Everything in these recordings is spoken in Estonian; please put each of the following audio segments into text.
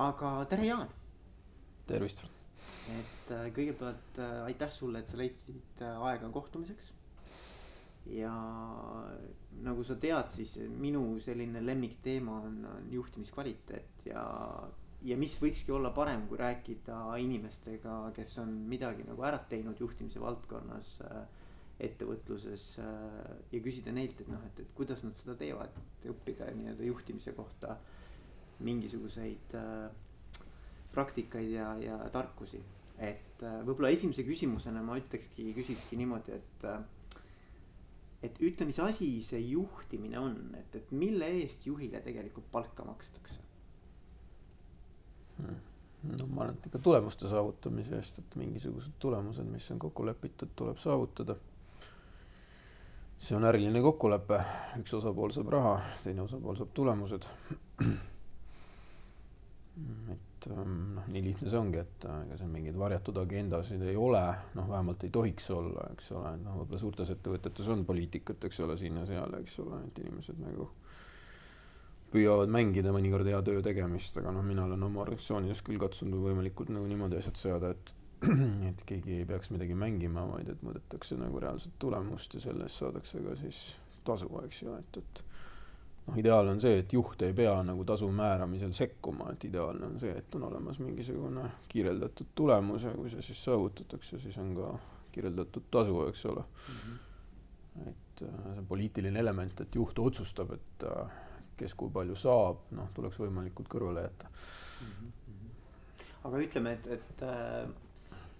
aga tere, Jaan. tervist. et äh, kõigepealt äh, aitäh sulle, et sa leidsid äh, aega kohtumiseks. ja nagu sa tead, siis minu selline lemmikteema on, on juhtimiskvaliteet ja, ja mis võikski olla parem, kui rääkida inimestega, kes on midagi nagu ära teinud juhtimise valdkonnas ettevõtluses ja küsida neilt, et noh, et, et kuidas nad seda teevad, õppida nii-öelda juhtimise kohta mingisuguseid äh, praktikaid ja, ja tarkusi. et äh, võib-olla esimese küsimusena ma ütlekski, küsikski niimoodi, et äh,. et ütle, mis asi see juhtimine on, et, et mille eest juhile tegelikult palka makstakse hmm.? no ma arvan, et ikka tulemuste saavutamise eest, et mingisugused tulemused, mis on kokku lepitud, tuleb saavutada see on äriline kokkulepe, üks osapool saab raha, teine osapool saab tulemused et ähm, noh, nii lihtne see ongi, et äh, ega seal mingeid varjatud agendasid ei ole, noh, vähemalt ei tohiks olla, eks ole, noh, võib-olla suurtes ettevõtetes on poliitikat, eks ole, siin ja seal, eks ole, et inimesed nagu püüavad mängida mõnikord hea töö tegemist, aga noh, mina olen oma organisatsioonides küll katsunud võimalikult nagu niimoodi asjad seada, et et keegi ei peaks midagi mängima, vaid et mõõdetakse nagu reaalset tulemust ja selle eest saadakse ka siis tasu, eks ju, et, et noh, ideaal on see, et juht ei pea nagu tasu määramisel sekkuma, et ideaalne on see, et on olemas mingisugune kirjeldatud tulemus ja kui see siis saavutatakse, siis on ka kirjeldatud tasu, eks ole mm. -hmm. et äh, see poliitiline element, et juht otsustab, et äh, kes kui palju saab, noh, tuleks võimalikult kõrvale jätta mm. -hmm. aga ütleme, et, et, äh,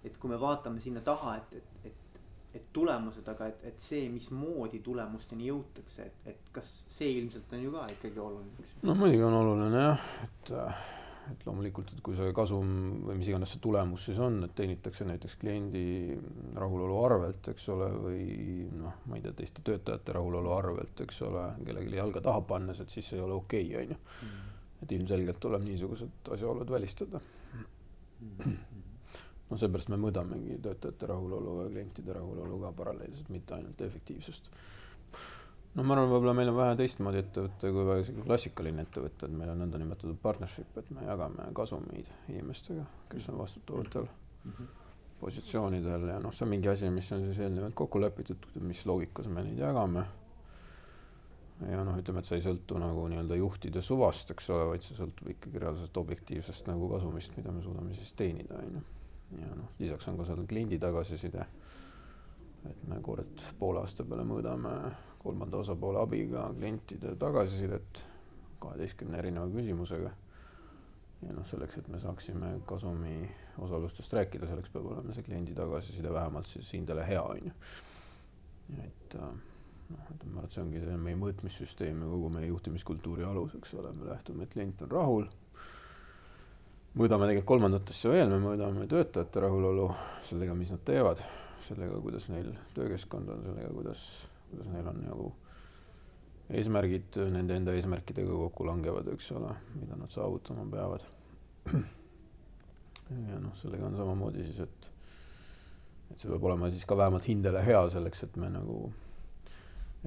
et kui me vaatame sinna taha, et, et, et et tulemused, aga et, et see, mismoodi tulemusteni jõutakse, et, et kas see ilmselt on ju ka ikkagi oluline, eks. noh, muidugi on oluline jah, et, et loomulikult, et kui see kasum või mis iganes see tulemus siis on, et teenitakse näiteks kliendi rahulolu arvelt, eks ole, või noh, ma ei tea, teiste töötajate rahulolu arvelt, eks ole, kellelegi jalga taha pannes, et siis ei ole okei okay,, on ju. Mm. et ilmselgelt tuleb niisugused asjaolud välistada mm noh, seepärast me mõõdamegi töötajate rahulolu ja klientide rahulolu ka paralleelselt, mitte ainult efektiivsust. no ma arvan, võib-olla meil on vähe teistmoodi ettevõte kui väga klassikaline ettevõte, et meil on nõndanimetatud partnership, et me jagame kasumeid inimestega, kes on vastutavatel mm -hmm. positsioonidel ja noh, see on mingi asi, mis on siis eelnevalt kokku lepitud, mis loogikas me neid jagame ja noh, ütleme, et see ei sõltu nagu nii-öelda juhtide suvast, eks ole, vaid see sõltub ikkagi reaalsest objektiivsest nagu kasumist, mida me suudame siis teenida, on ju ja noh, lisaks on ka seal kliendi tagasiside. et me kord poole aasta peale mõõdame kolmanda osapoole abiga klientide tagasisidet kaheteistkümne erineva küsimusega. ja noh, selleks, et me saaksime kasumi osalustest rääkida, selleks peab olema see kliendi tagasiside vähemalt siis hindele hea, on ju. et äh, noh, ütleme, ma arvan, et see ongi see meie mõõtmissüsteem ja kogu meie juhtimiskultuuri alus, eks ole, me lähtume, et klient on rahul mõõdame tegelikult kolmandat asja veel, me mõõdame töötajate rahulolu sellega, mis nad teevad, sellega, kuidas neil töökeskkond on, sellega, kuidas, kuidas neil on nagu eesmärgid nende enda eesmärkidega kokku langevad, eks ole, mida nad saavutama peavad. ja noh, sellega on samamoodi siis, et, et see peab olema siis ka vähemalt hindele hea selleks, et me nagu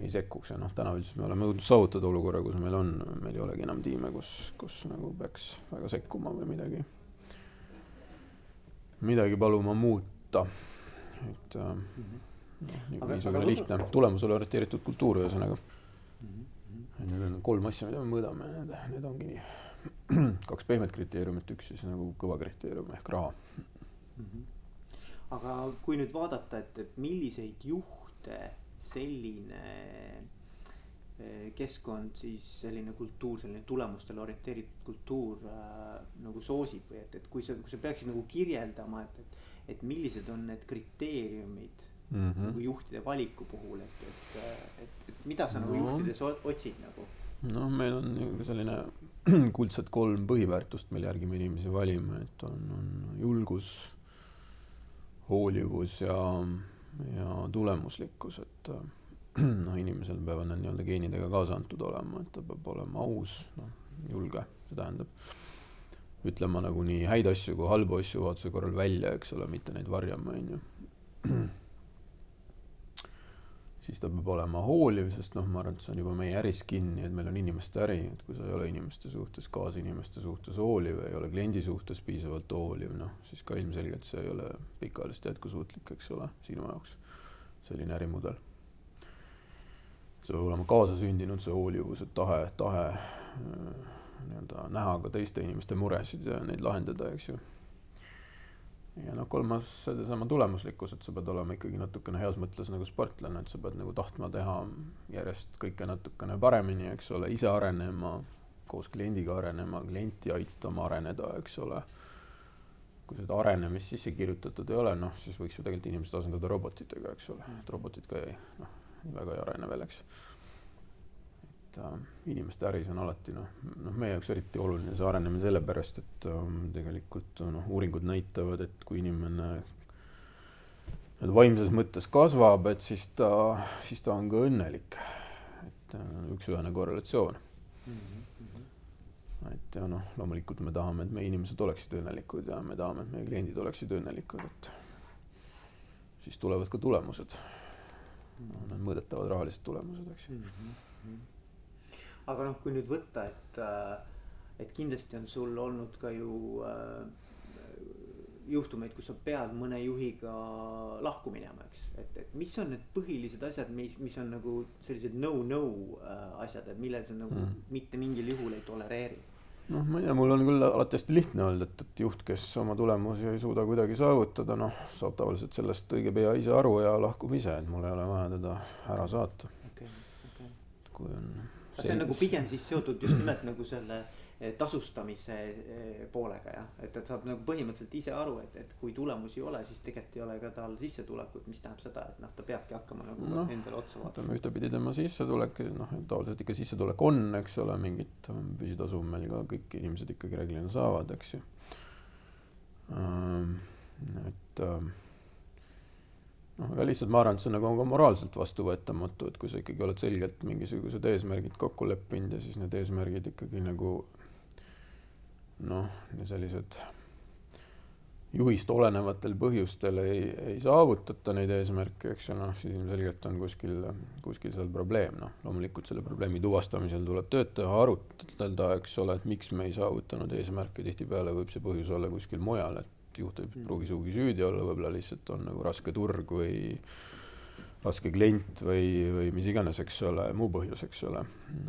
ei sekkuks ja noh, täna üldiselt me oleme jõudnud saavutada olukorra, kus meil on, meil ei olegi enam tiime, kus, kus nagu peaks väga sekkuma või midagi, midagi paluma muuta. et äh, noh, niisugune lihtne tulemusele orienteeritud kultuur, ühesõnaga mm. -hmm. Need on kolm asja, mida me mõõdame, need, need ongi nii. kaks pehmet kriteeriumit, üks siis nagu kõva kriteerium ehk raha mm. -hmm. aga kui nüüd vaadata, et, et milliseid juhte selline eh, keskkond siis selline kultuur, selline tulemustele orienteeritud kultuur äh, nagu soosib või et, et kui sa, kui sa peaksid nagu kirjeldama, et, et, et millised on need kriteeriumid mm -hmm. nagu juhtide valiku puhul, et, et, et, et mida sa no. nagu juhtides otsid nagu? noh, meil on nagu selline kuldsed kolm põhiväärtust, mille järgi me inimesi valime, et on, on julgus, hoolivus ja ja tulemuslikkus, et äh, noh, inimesel peavad need nii-öelda geenidega kaasa antud olema, et ta peab olema aus, noh, julge, see tähendab ütlema nagu nii häid asju kui halbu asju juhatuse korral välja, eks ole, mitte neid varjama, on ju. siis ta peab olema hooliv, sest noh, ma arvan, et see on juba meie äris kinni, et meil on inimeste äri, et kui sa ei ole inimeste suhtes, kaasinimeste suhtes hooliv, ei ole kliendi suhtes piisavalt hooliv, noh, siis ka ilmselgelt see ei ole pikaajaliselt jätkusuutlik, eks ole, sinu jaoks, selline ärimudel. see peab olema kaasasündinud, see hoolivus, et tahe, tahe äh, nii-öelda näha ka teiste inimeste muresid ja neid lahendada, eks ju ja noh, kolmas seesama tulemuslikkus, et sa pead olema ikkagi natukene heas mõttes nagu sportlane, et sa pead nagu tahtma teha järjest kõike natukene paremini, eks ole, ise arenema, koos kliendiga arenema, klienti aitama areneda, eks ole. kui seda arenemist sisse kirjutatud ei ole, noh, siis võiks ju tegelikult inimesed asendada robotitega, eks ole, et robotid ka ei, noh, väga ei arene veel, eks et äh, inimeste äris on alati noh, noh, meie jaoks eriti oluline see arenemine sellepärast, et äh, tegelikult noh, uuringud näitavad, et kui inimene nii-öelda vaimses mõttes kasvab, et siis ta, siis ta on ka õnnelik. et äh, üks-ühene korrelatsioon mm. -hmm. et ja noh, loomulikult me tahame, et meie inimesed oleksid õnnelikud ja me tahame, et meie kliendid oleksid õnnelikud, et siis tulevad ka tulemused no,. Need mõõdetavad rahalised tulemused, eks ju mm -hmm aga noh, kui nüüd võtta, et, äh, et kindlasti on sul olnud ka ju äh, juhtumeid, kus sa pead mõne juhiga lahku minema, eks. et, et mis on need põhilised asjad, mis, mis on nagu sellised no-no äh, asjad, et millel sa nagu mm. mitte mingil juhul ei tolereeri? noh, ma ei tea, mul on küll alati hästi lihtne olnud, et, et juht, kes oma tulemusi ei suuda kuidagi saavutada, noh, saab tavaliselt sellest õige pea ise aru ja lahkub ise, et mul ei ole vaja teda ära saata okay,. Okay. kui on see on nagu pigem siis seotud just nimelt nagu selle eh, tasustamise eh, poolega jah, et, et saab nagu põhimõtteliselt ise aru, et, et kui tulemusi ei ole, siis tegelikult ei ole ka tal sissetulekut, mis tähendab seda, et noh, ta peabki hakkama nagu no, endale otsa vaatama. ühtepidi tema sissetulek, noh, tavaliselt ikka sissetulek on, eks ole, mingit püsitasu meil ka kõik inimesed ikkagi reeglina saavad, eks ju. et noh, aga lihtsalt ma arvan, et see on nagu ka moraalselt vastuvõetamatu, et kui sa ikkagi oled selgelt mingisugused eesmärgid kokku leppinud ja siis need eesmärgid ikkagi nagu noh, sellised juhist olenevatel põhjustel ei, ei saavutata neid eesmärke, eks ju, noh, siis ilmselgelt on kuskil, kuskil seal probleem, noh, loomulikult selle probleemi tuvastamisel tuleb tööd teha, arutleda, eks ole, et miks me ei saavutanud eesmärke, tihtipeale võib see põhjus olla kuskil mujal, et et juht ei mm. pruugi sugugi süüdi olla, võib-olla lihtsalt on nagu raske turg või raske klient või, või mis iganes, eks ole, muu põhjus, eks ole.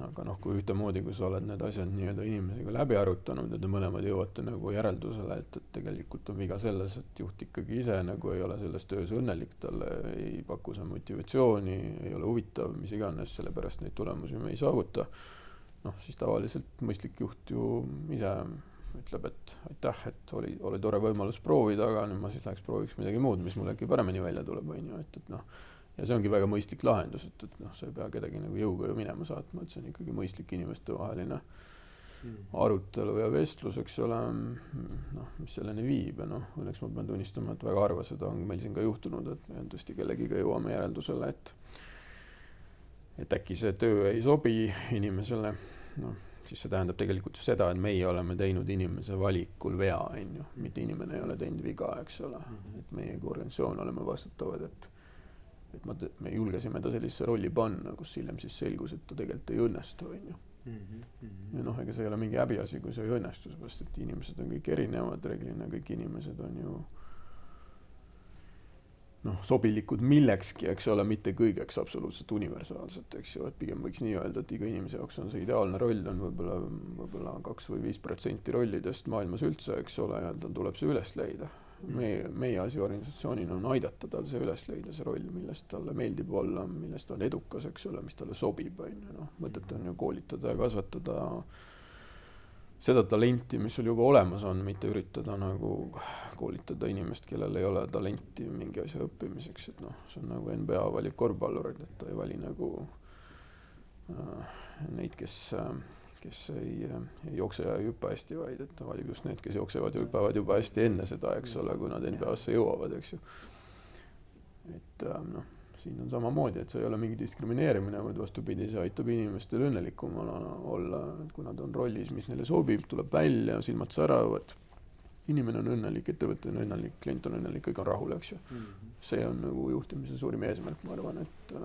aga noh, kui ühtemoodi, kui sa oled need asjad nii-öelda inimesega läbi arutanud ja te mõlemad jõuate nagu järeldusele, et, et tegelikult on viga selles, et juht ikkagi ise nagu ei ole selles töös õnnelik, talle ei paku see motivatsiooni, ei ole huvitav, mis iganes, sellepärast neid tulemusi me ei saavuta. noh, siis tavaliselt mõistlik juht ju ise ütleb, et aitäh, et oli, oli tore võimalus proovida, aga nüüd ma siis läheks prooviks midagi muud, mis mul äkki paremini välja tuleb, on ju, et, et noh. ja see ongi väga mõistlik lahendus, et, et noh, sa ei pea kedagi nagu jõuga ju minema saatma, et see on ikkagi mõistlik inimestevaheline mm. arutelu ja vestlus, eks ole, noh, mis selleni viib ja noh, õnneks ma pean tunnistama, et väga harva seda on meil siin ka juhtunud, et me tõesti kellegiga jõuame järeldusele, et et äkki see töö ei sobi inimesele, noh siis see tähendab tegelikult ju seda, et meie oleme teinud inimese valikul vea, on ju, mitte inimene ei ole teinud viga, eks ole. -hmm. et meie kui organisatsioon oleme vastutavad, et et ma, me julgesime ta sellisesse rolli panna, kus hiljem siis selgus, et ta tegelikult ei õnnestu, on ju. ja noh, ega see ei ole mingi häbiasi, kui see ei õnnestu, seepärast et inimesed on kõik erinevad, reeglina kõik inimesed on ju noh, sobilikud millekski, eks ole, mitte kõigeks absoluutselt universaalselt, eks ju, et pigem võiks nii öelda, et iga inimese jaoks on see ideaalne roll on võib-olla, võib-olla kaks või viis protsenti rollidest maailmas üldse, eks ole, ja tal tuleb see üles leida. meie, meie asi organisatsioonina on aidata tal see üles leida, see roll, millest talle meeldib olla, millest ta on edukas, eks ole, mis talle sobib, on ju, noh, mõtet on ju koolitada ja kasvatada seda talenti, mis sul juba olemas on, mitte üritada nagu koolitada inimest, kellel ei ole talenti mingi asja õppimiseks, et noh, see on nagu NBA valib korvpallureid, et ta ei vali nagu äh, neid, kes äh, kes ei, ei jookse ja ei hüppa hästi, vaid et ta valib just need, kes jooksevad ja hüppavad juba hästi enne seda, eks ole, kui nad NBA-sse jõuavad, eks ju. et äh, noh siin on samamoodi, et see ei ole mingi diskrimineerimine, vaid vastupidi, see aitab inimestel õnnelikumana olla, kui nad on rollis, mis neile sobib, tuleb välja, silmad säravad. inimene on õnnelik, ettevõte on õnnelik, klient on õnnelik, kõik on rahul, eks ju mm. -hmm see on nagu juhtimise suurim eesmärk, ma arvan, et,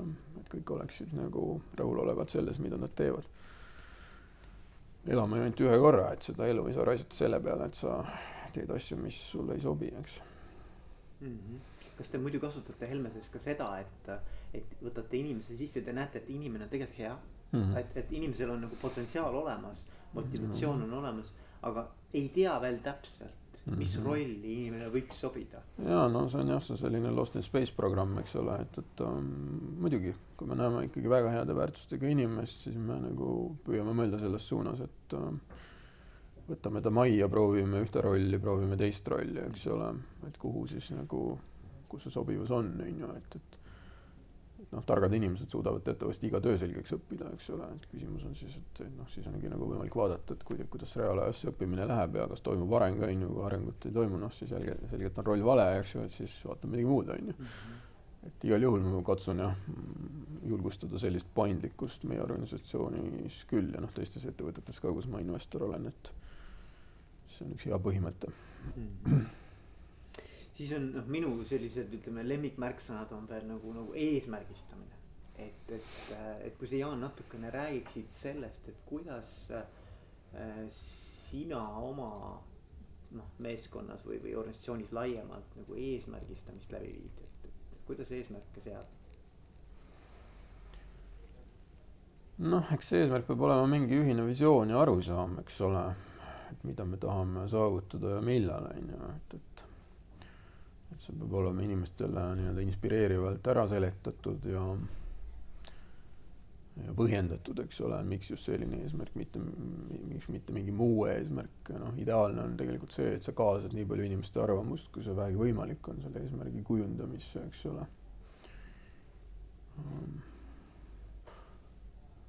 et kõik oleksid nagu rahulolevad selles, mida nad teevad. elame ju ainult ühe korra, et seda elu ei saa raisata selle peale, et sa teed asju, mis sulle ei sobi, eks mm. -hmm. Kas te muidu kasutate Helmeses ka seda, et, et võtate inimese sisse, te näete, et inimene on tegelikult hea mm. -hmm. et, et inimesel on nagu potentsiaal olemas, motivatsioon mm -hmm. on olemas, aga ei tea veel täpselt mis mm -hmm. rolli inimene võiks sobida? ja no see on jah, see selline Lost in Space programm, eks ole, et, et um, muidugi, kui me näeme ikkagi väga heade väärtustega inimest, siis me nagu püüame mõelda selles suunas, et um, võtame ta majja, proovime ühte rolli, proovime teist rolli, eks ole, et kuhu siis nagu, kus see sobivus on, on ju, et, et noh, targad inimesed suudavad teatavasti iga töö selgeks õppida, eks ole, et küsimus on siis, et noh, siis ongi nagu võimalik vaadata, et kuidas, kuidas reaalajas see õppimine läheb ja kas toimub areng, on ju, kui arengut ei toimu, noh siis selge, selgelt on roll vale, eks ju, et siis vaatame midagi muud, on ju. Mhm. et igal juhul ma katsun jah, julgustada sellist paindlikkust meie organisatsioonis küll ja noh, teistes ettevõtetes ka, kus ma investor olen, et see on üks hea põhimõte mm. -hmm siis on noh, minu sellised, ütleme lemmikmärksõnad on veel nagu, nagu eesmärgistamine. et, et, et kui sa Jaan natukene räägiksid sellest, et kuidas äh, sina oma noh, meeskonnas või, või organisatsioonis laiemalt nagu eesmärgistamist läbi viid, et, et kuidas eesmärke seada? noh, eks eesmärk peab olema mingi ühine visioon ja arusaam, eks ole, et mida me tahame saavutada ja millal on ju, et, et et see peab olema inimestele nii-öelda inspireerivalt ära seletatud ja ja põhjendatud, eks ole, miks just selline eesmärk, mitte, miks mitte mingi muu eesmärk, noh, ideaalne on tegelikult see, et sa kaasad nii palju inimeste arvamust, kui see vähegi võimalik on selle eesmärgi kujundamisse, eks ole.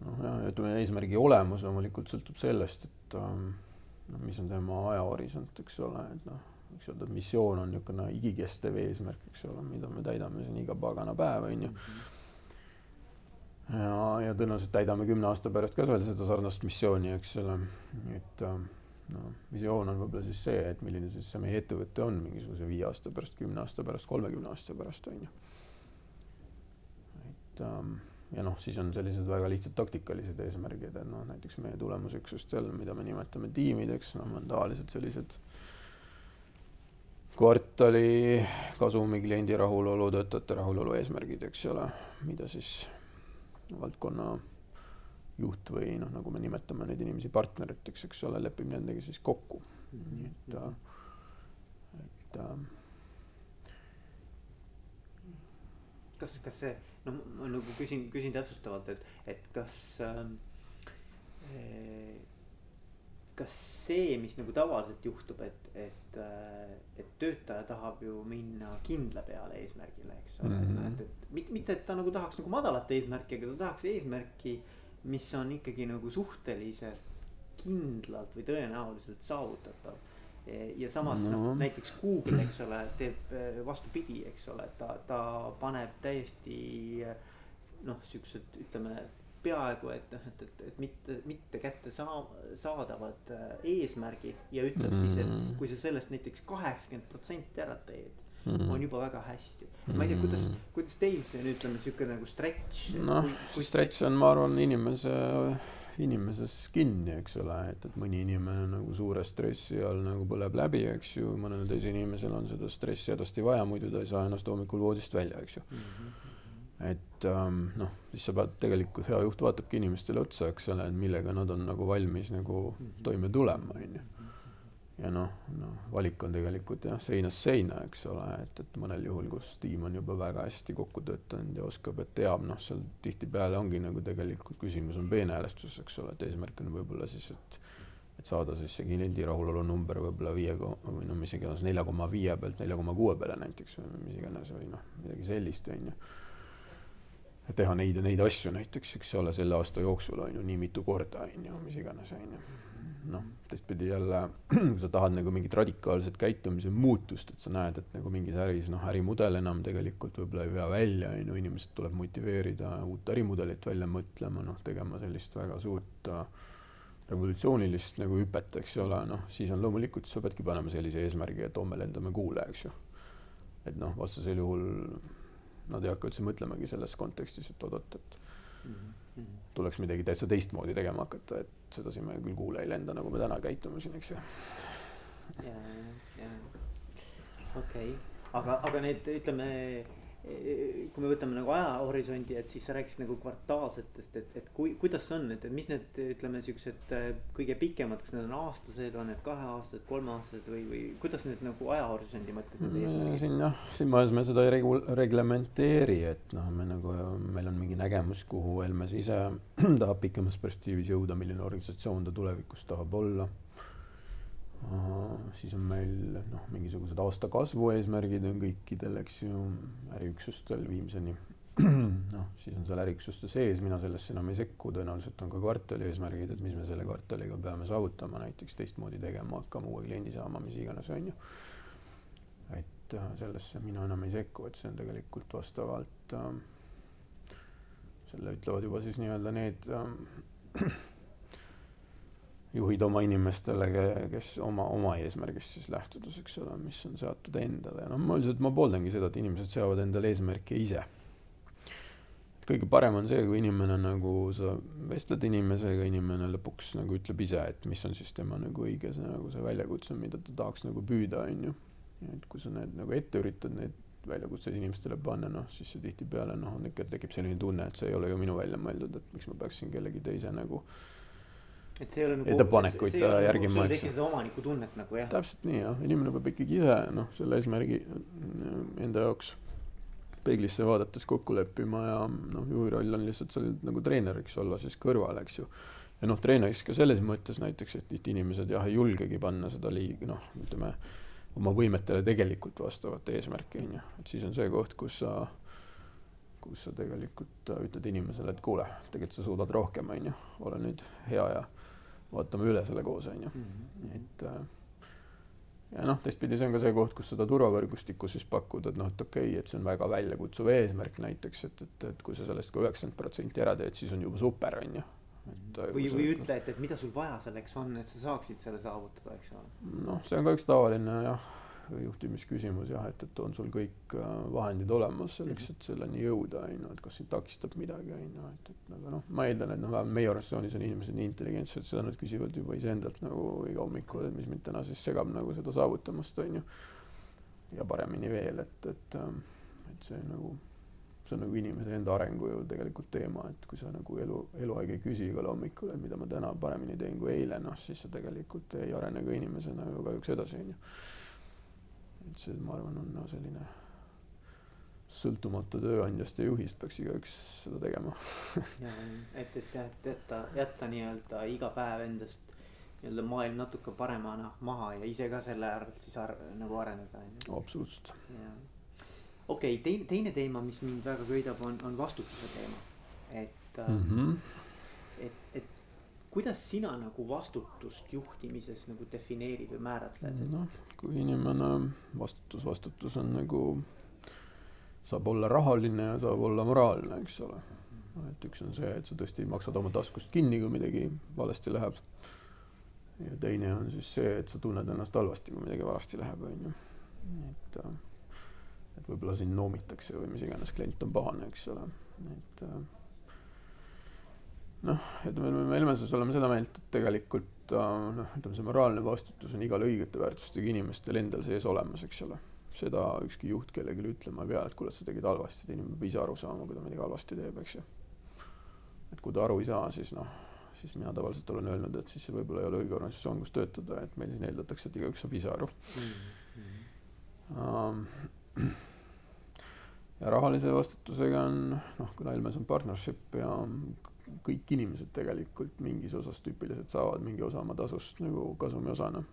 noh, jah, ütleme eesmärgi olemus loomulikult sõltub sellest, et noh, mis on tema ajahorisont, eks ole, et noh võiks öelda, missioon on niisugune igikestev eesmärk, eks ole, mida me täidame siin iga pagana päev, on ju. ja, ja tõenäoliselt täidame kümne aasta pärast ka veel seda sarnast missiooni, eks ole, et no visioon on võib-olla siis see, et milline siis see meie ettevõte on mingisuguse viie aasta pärast, kümne aasta pärast, kolmekümne aasta pärast, on ju. et ähm, ja noh, siis on sellised väga lihtsad taktikalised eesmärgid, et noh, näiteks meie tulemusüksustel, mida me nimetame tiimideks, noh, on tavaliselt sellised kvartali kasumi, kliendi rahulolu, töötajate rahulolu eesmärgid, eks ole, mida siis valdkonna juht või noh, nagu me nimetame neid inimesi partneriteks, eks ole, lepib nendega siis kokku. -hmm. et, et äh, kas, kas see, no ma nagu küsin, küsin täpsustavalt, et, et kas äh, kas see, mis nagu tavaliselt juhtub, et, et, äh, et töötaja tahab ju minna kindla peale eesmärgile, eks ole mm, -hmm. et, et mitte, mitte, et ta nagu tahaks nagu madalat eesmärki, aga ta tahaks eesmärki, mis on ikkagi nagu suhteliselt kindlalt või tõenäoliselt saavutatav. ja samas no. noh, näiteks Google, eks ole, teeb äh, vastupidi, eks ole, ta, ta paneb täiesti noh, siuksed, ütleme peaaegu et noh, et, et, et mitte, mitte kätte saa-, saadavad äh, eesmärgid ja ütleb mm -hmm. siis, et mm. kui sa sellest näiteks kaheksakümmend protsenti ära teed mm, -hmm. on juba väga hästi. ma ei tea, kuidas, kuidas teil see on, ütleme sihuke nagu stretch. noh, stretch on, ma arvan, inimese, inimeses kinni, eks ole, et, et mõni inimene nagu suure stressi all nagu põleb läbi, eks ju, mõnel teisel inimesel on seda stressi hädasti vaja, muidu ta ei saa ennast hommikul voodist välja, eks ju mm. -hmm et ähm, noh, siis sa pead tegelikult, hea juht vaatabki inimestele otsa, eks ole, et millega nad on nagu valmis nagu toime tulema, on ju. ja noh, noh, valik on tegelikult jah, seinast seina, eks ole, et, et mõnel juhul, kus tiim on juba väga hästi kokku töötanud ja oskab, et teab, noh, seal tihtipeale ongi nagu tegelikult küsimus on peenhäälestuses, eks ole, et eesmärk on võib-olla siis, et et saada siis see kliendi rahulolu number võib-olla viie või no mis iganes nelja koma viie pealt nelja koma kuue peale näiteks või mis iganes või noh, midagi sellist, on ju teha neid ja neid asju näiteks, eks ole, selle aasta jooksul on ju nii mitu korda, on ju, mis iganes, on ju. noh, teistpidi jälle, kui sa tahad nagu mingit radikaalset käitumise muutust, et sa näed, et nagu mingis äris, noh, ärimudel enam tegelikult võib-olla ei vea välja, on ju, inimesed tuleb motiveerida uut ärimudelit välja mõtlema, noh, tegema sellist väga suurt äh, revolutsioonilist nagu hüpet, eks ole, noh, siis on loomulikult, sa peadki panema sellise eesmärgi, et homme lendame kuule, eks ju et noh, vastasel juhul nad ei hakka üldse mõtlemagi selles kontekstis, et oot-oot, et mm -hmm. tuleks midagi täitsa teistmoodi tegema hakata, et sedasi me küll kuule ei lenda, nagu me täna käitume siin, eks ju. ja, ja okei okay., aga, aga need ütleme kui me võtame nagu ajahorisondi, et siis sa rääkisid nagu kvartaalsetest, et, et kui, kuidas see on, et, mis need, ütleme, siuksed äh, kõige pikemad, kas need on aastased, on need kaheaastased, kolmeaastased või, või kuidas need nagu ajahorisondi mõttes need eesmärgid? siin jah, siin majas me seda ei regu-, reglementeeri, et noh, me nagu, meil on mingi nägemus, kuhu Helmes ise tahab pikemas perspektiivis jõuda, milline organisatsioon ta tulevikus tahab olla siis on meil noh, mingisugused aasta kasvu eesmärgid on kõikidel, eks ju, äriüksustel viimseni. noh, siis on seal äriüksuste sees, mina sellesse enam ei sekku, tõenäoliselt on ka kvartali eesmärgid, et mis me selle kvartaliga peame saavutama, näiteks teistmoodi tegema hakkama, uue kliendi saama, mis iganes, on ju. et äh, sellesse mina enam ei sekku, et see on tegelikult vastavalt äh, selle ütlevad juba siis nii-öelda need äh, juhid oma inimestele, kes oma, oma eesmärgist siis lähtudes, eks ole, mis on seatud endale ja noh, ma üldiselt ma pooldangi seda, et inimesed seavad endale eesmärke ise. kõige parem on see, kui inimene nagu sa vestled inimesega, inimene lõpuks nagu ütleb ise, et mis on siis tema nagu õige see nagu see väljakutse, mida ta tahaks nagu püüda, on ju. et kui sa need nagu ette üritad neid väljakutseid inimestele panna, noh siis see tihtipeale noh, on ikka tekib selline tunne, et see ei ole ju minu välja mõeldud, et miks ma peaksin kellegi teise nagu et see ei ole nagu ettepanekuid järgima, eks. sul ei teki seda omanikutunnet nagu jah. täpselt nii jah, inimene peab ikkagi ise noh, selle eesmärgi enda jaoks peeglisse vaadates kokku leppima ja noh, juhi roll on lihtsalt seal nagu treeneriks olla siis kõrval, eks ju. ja noh, treeneriks ka selles mõttes näiteks, et tihti inimesed jah, ei julgegi panna seda liig-, noh, ütleme oma võimetele tegelikult vastavat eesmärki, on ju, et siis on see koht, kus sa kus sa tegelikult ütled inimesele, et kuule, tegelikult sa suudad rohkem, on ju, ole nüüd hea ja vaatame üle selle koos, on ju, mhm. et äh, ja noh, teistpidi see on ka see koht, kus seda turvavõrgustikku siis pakkuda, et noh, et okei okay,, et see on väga väljakutsuv eesmärk näiteks, et, et, et kui sa sellest ka üheksakümmend protsenti ära teed, siis on juba super, on ju. et äh, või, või ütle, et, et mida sul vaja selleks on, et sa saaksid selle saavutada, eks ole. noh, see on ka üks tavaline jah juhtimisküsimus jah, et, et on sul kõik äh, vahendid olemas selleks, et selleni jõuda, on ju, et kas sind takistab midagi, on ju, et, et aga noh, ma eeldan, et noh, vähemalt meie organisatsioonis on inimesed nii intelligentsed, seda nad küsivad juba iseendalt nagu iga hommikul, et mis mind täna siis segab nagu seda saavutamast, on ju. ja paremini veel, et, et, ähm, et see nagu, see on nagu inimese enda arengu ju tegelikult teema, et kui sa nagu elu, eluaeg ei küsi igal hommikul, et mida ma täna paremini teen kui eile, noh siis sa tegelikult ei arene ka inimesena ju kahjuks edasi, on ju et see, ma arvan, on no, selline sõltumatu tööandjast ja juhist peaks igaüks seda tegema et, et jah, et jätta, jätta nii-öelda iga päev endast nii-öelda maailm natuke paremana maha ja ise ka selle arvelt siis ar nagu areneda on ju. absoluutselt. okei okay,, teine, teine teema, mis mind väga köidab, on, on vastutuse teema, et mm. -hmm. et, et kuidas sina nagu vastutust juhtimises nagu defineerid või määratled? noh, kui inimene, vastutus, vastutus on nagu, saab olla rahaline ja saab olla moraalne, eks ole. et üks on see, et sa tõesti maksad oma taskust kinni, kui midagi valesti läheb. ja teine on siis see, et sa tunned ennast halvasti, kui midagi valesti läheb, on ju. et, et võib-olla sind noomitakse või mis iganes, klient on pahane, eks ole, et noh, ütleme, me Helmeses oleme seda meelt, et tegelikult äh, noh, ütleme see moraalne vastutus on igal õigete väärtustega inimestel endal sees olemas, eks ole. seda ükski juht kellelegi ütlema ei pea, et kuule, sa tegid halvasti, et inimene peab ise aru saama, kui ta midagi halvasti teeb, eks ju. et kui ta aru ei saa, siis noh, siis mina tavaliselt olen öelnud, et siis see võib-olla ei ole õige organisatsioon, kus töötada, et meil siin eeldatakse, et igaüks saab ise aru mm. -hmm. Um, ja rahalise vastutusega on noh, kuna Helmes on partnership ja kõik inimesed tegelikult mingis osas tüüpiliselt saavad mingi osa oma tasust nagu kasumi osana.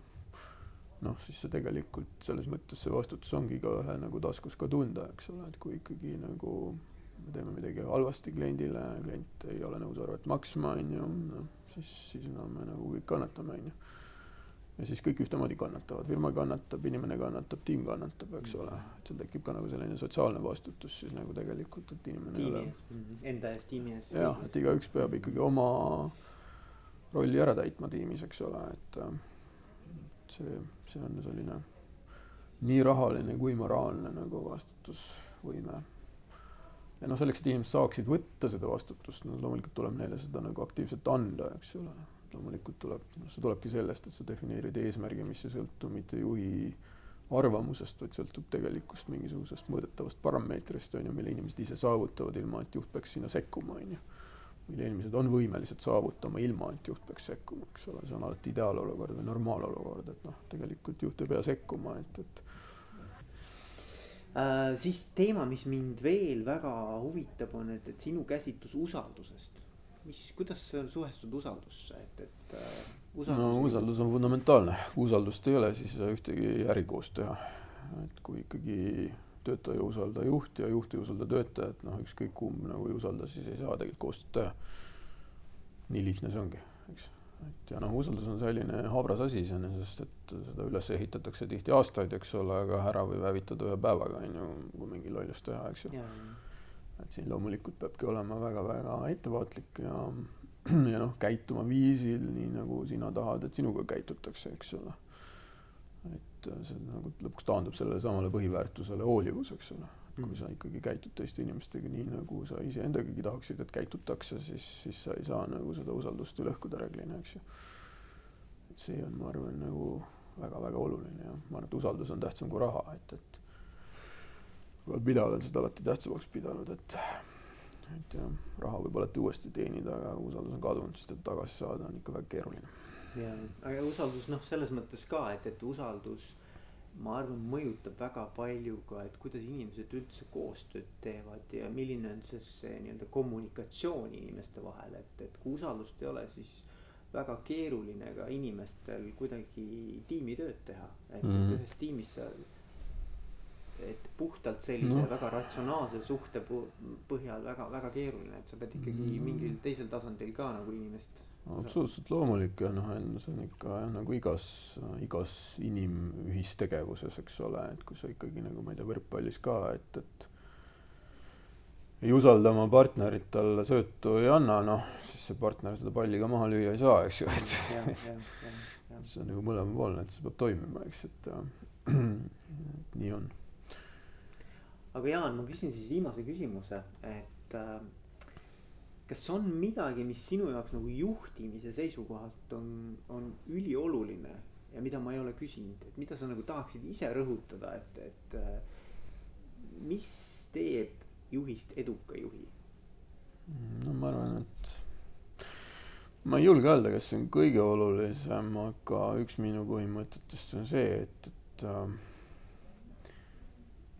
noh, siis see tegelikult selles mõttes see vastutus ongi igaühe nagu taskus ka tunda, eks ole, et kui ikkagi nagu me teeme midagi halvasti kliendile, klient ei ole nõus arvet maksma, on ju, noh, siis, siis no me nagu kõik kannatame, on ju ja siis kõik ühtemoodi kannatavad, firma kannatab, inimene kannatab, tiim kannatab, eks ole, et seal tekib ka nagu selline sotsiaalne vastutus siis nagu tegelikult, et inimene tiimi ei ole. Mhm. Enda ees, tiimi ees. jah, et igaüks peab ikkagi oma rolli ära täitma tiimis, eks ole, et see, see on selline nii rahaline kui moraalne nagu vastutusvõime. ja noh, selleks, et inimesed saaksid võtta seda vastutust, no loomulikult tuleb neile seda nagu aktiivselt anda, eks ole. Loomulikult tuleb, noh, see tulebki sellest, et sa defineerid eesmärgi, mis ei sõltu mitte juhi arvamusest, vaid sõltub tegelikust mingisugusest mõõdetavast parameetrist, on ju, mille inimesed ise saavutavad, ilma et juht peaks sinna sekkuma, on ju mille inimesed on võimelised saavutama ilma, et juht peaks sekkuma, eks ole, see on alati ideaalolukord või normaalolukord, et noh, tegelikult juht ei pea sekkuma, et, et äh,. siis teema, mis mind veel väga huvitab, on, et, et sinu käsitlus usaldusest. Mis, kuidas sa suhestud usaldusse, et, et äh, usaldus no usaldus on fundamentaalne, kui usaldust ei ole, siis ei saa ühtegi äri koos teha. et kui ikkagi töötaja ei usalda juhti ja juht ei usalda töötajat, noh, ükskõik kumb nagu ei usalda, siis ei saa tegelikult koostööd teha. nii lihtne see ongi, eks. et ja noh, usaldus on selline habras asi iseenesest, et seda üles ehitatakse tihti aastaid, eks ole, aga ära võib hävitada ühe päevaga, on ju, kui mingi lollust teha, eks ju. Et siin loomulikult peabki olema väga-väga ettevaatlik ja, ja noh, käituma viisil, nii nagu sina tahad, et sinuga käitutakse, eks ole et äh, see nagu lõpuks taandub sellele samale põhiväärtusele hoolivus, eks ole. kui mm. sa ikkagi käitud teiste inimestega nii, nagu sa iseendagagi tahaksid, et käitutakse, siis, siis sa ei saa nagu seda usaldust ju lõhkuda reeglina, eks ju. et see on, ma arvan, nagu väga-väga oluline ja ma arvan, et usaldus on tähtsam kui raha, et, et mina olen seda alati tähtsamaks pidanud, et et jah, raha võib alati uuesti teenida, aga usaldus on kadunud, siis teda tagasi saada on ikka väga keeruline ja, aga usaldus noh, selles mõttes ka, et, et usaldus ma arvan, mõjutab väga palju ka, et kuidas inimesed üldse koostööd teevad ja milline on siis see nii-öelda kommunikatsioon inimeste vahel, et, et kui usaldust ei ole, siis väga keeruline ka inimestel kuidagi tiimitööd teha, et mm, -hmm. et ühes tiimis sa et puhtalt sellise no. väga ratsionaalse suhte põhjal väga-väga keeruline, et sa pead ikkagi mm. mingil teisel tasandil ka nagu inimest absoluutselt loomulik ja noh, see on ikka jah, nagu igas, igas inimühistegevuses, eks ole, et kui sa ikkagi nagu ma ei tea, võrkpallis ka, et, et ei usalda oma partnerit, talle söötu ei anna, noh, siis see partner seda palli ka maha lüüa ei saa, eks ju, et see on nagu mõlemapoolne, et see peab toimima, eks, et äh, nii on. Aga Jaan, ma küsin siis viimase küsimuse, et äh, kas on midagi, mis sinu jaoks nagu juhtimise seisukohalt on, on ülioluline ja mida ma ei ole küsinud, et mida sa nagu tahaksid ise rõhutada, et, et äh, mis teeb juhist eduka juhi? no ma arvan, et ma ei julge öelda, kas see on kõige olulisem, aga üks minu põhimõtetest on see, et, et äh,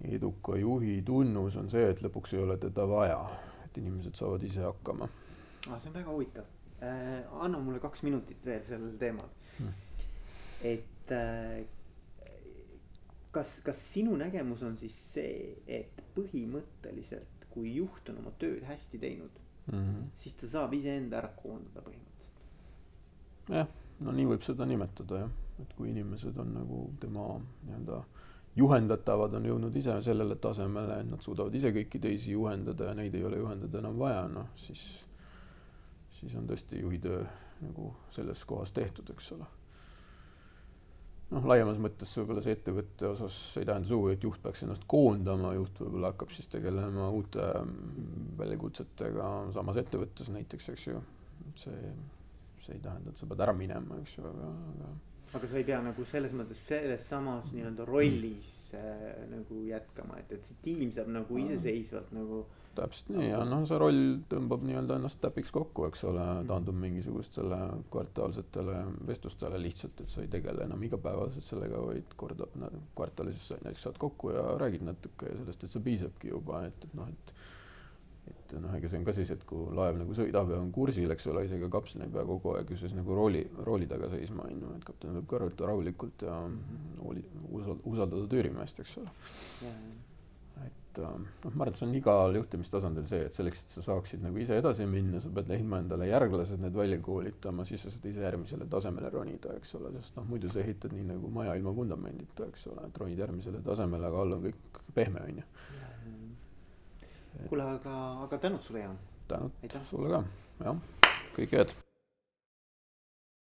eduka juhi tunnus on see, et lõpuks ei ole teda vaja et inimesed saavad ise hakkama ah,. see on väga huvitav äh,. anna mulle kaks minutit veel sellel teemal hmm.. et äh, kas, kas sinu nägemus on siis see, et põhimõtteliselt, kui juht on oma tööd hästi teinud mm, -hmm. siis ta saab iseenda ära koondada põhimõtteliselt? jah, no nii võib seda nimetada jah, et kui inimesed on nagu tema nii-öelda äh, juhendatavad on jõudnud ise sellele tasemele, et nad suudavad ise kõiki teisi juhendada ja neid ei ole juhendada enam vaja, noh siis, siis on tõesti juhi töö nagu selles kohas tehtud, eks ole. noh, laiemas mõttes võib-olla see ettevõtte osas ei tähenda sugugi, et juht peaks ennast koondama, juht võib-olla hakkab siis tegelema uute väljakutsetega samas ettevõttes näiteks, eks ju. see, see ei tähenda, et sa pead ära minema, eks ju, aga, aga aga sa ei pea nagu selles mõttes selles samas nii-öelda rollis äh, nagu jätkama, et, et see tiim saab nagu iseseisvalt nagu. täpselt nii ja noh, see roll tõmbab nii-öelda ennast täpiks kokku, eks ole, taandub mingisugustele kvartaalsetele vestlustele lihtsalt, et sa ei tegele enam igapäevaselt sellega, vaid kord kvartalis näiteks saad kokku ja räägid natuke ja sellest, et see piisabki juba, et, et noh, et et noh, ega see on ka siis, et kui laev nagu sõidab ja on kursil, eks ole, isegi kapten ei pea kogu aeg ju siis nagu rooli, rooli taga seisma, on ju, et kapten võib kõrvata rahulikult ja hooli, usald-, usaldada tüürimeest, eks ole. et äh, noh, ma arvan, et see on igal juhtimistasandil see, et selleks, et sa saaksid nagu ise edasi minna, sa pead leidma endale järglased, need välja koolitama, siis sa saad ise järgmisele tasemele ronida, eks ole, sest noh, muidu sa ehitad nii nagu maja ilma vundamendita, eks ole, et ronid järgmisele tasemele, aga all on kõik pehme, on ju kuule, aga, aga tänud sulle, Jaan. tänud sulle ka, jah, kõike head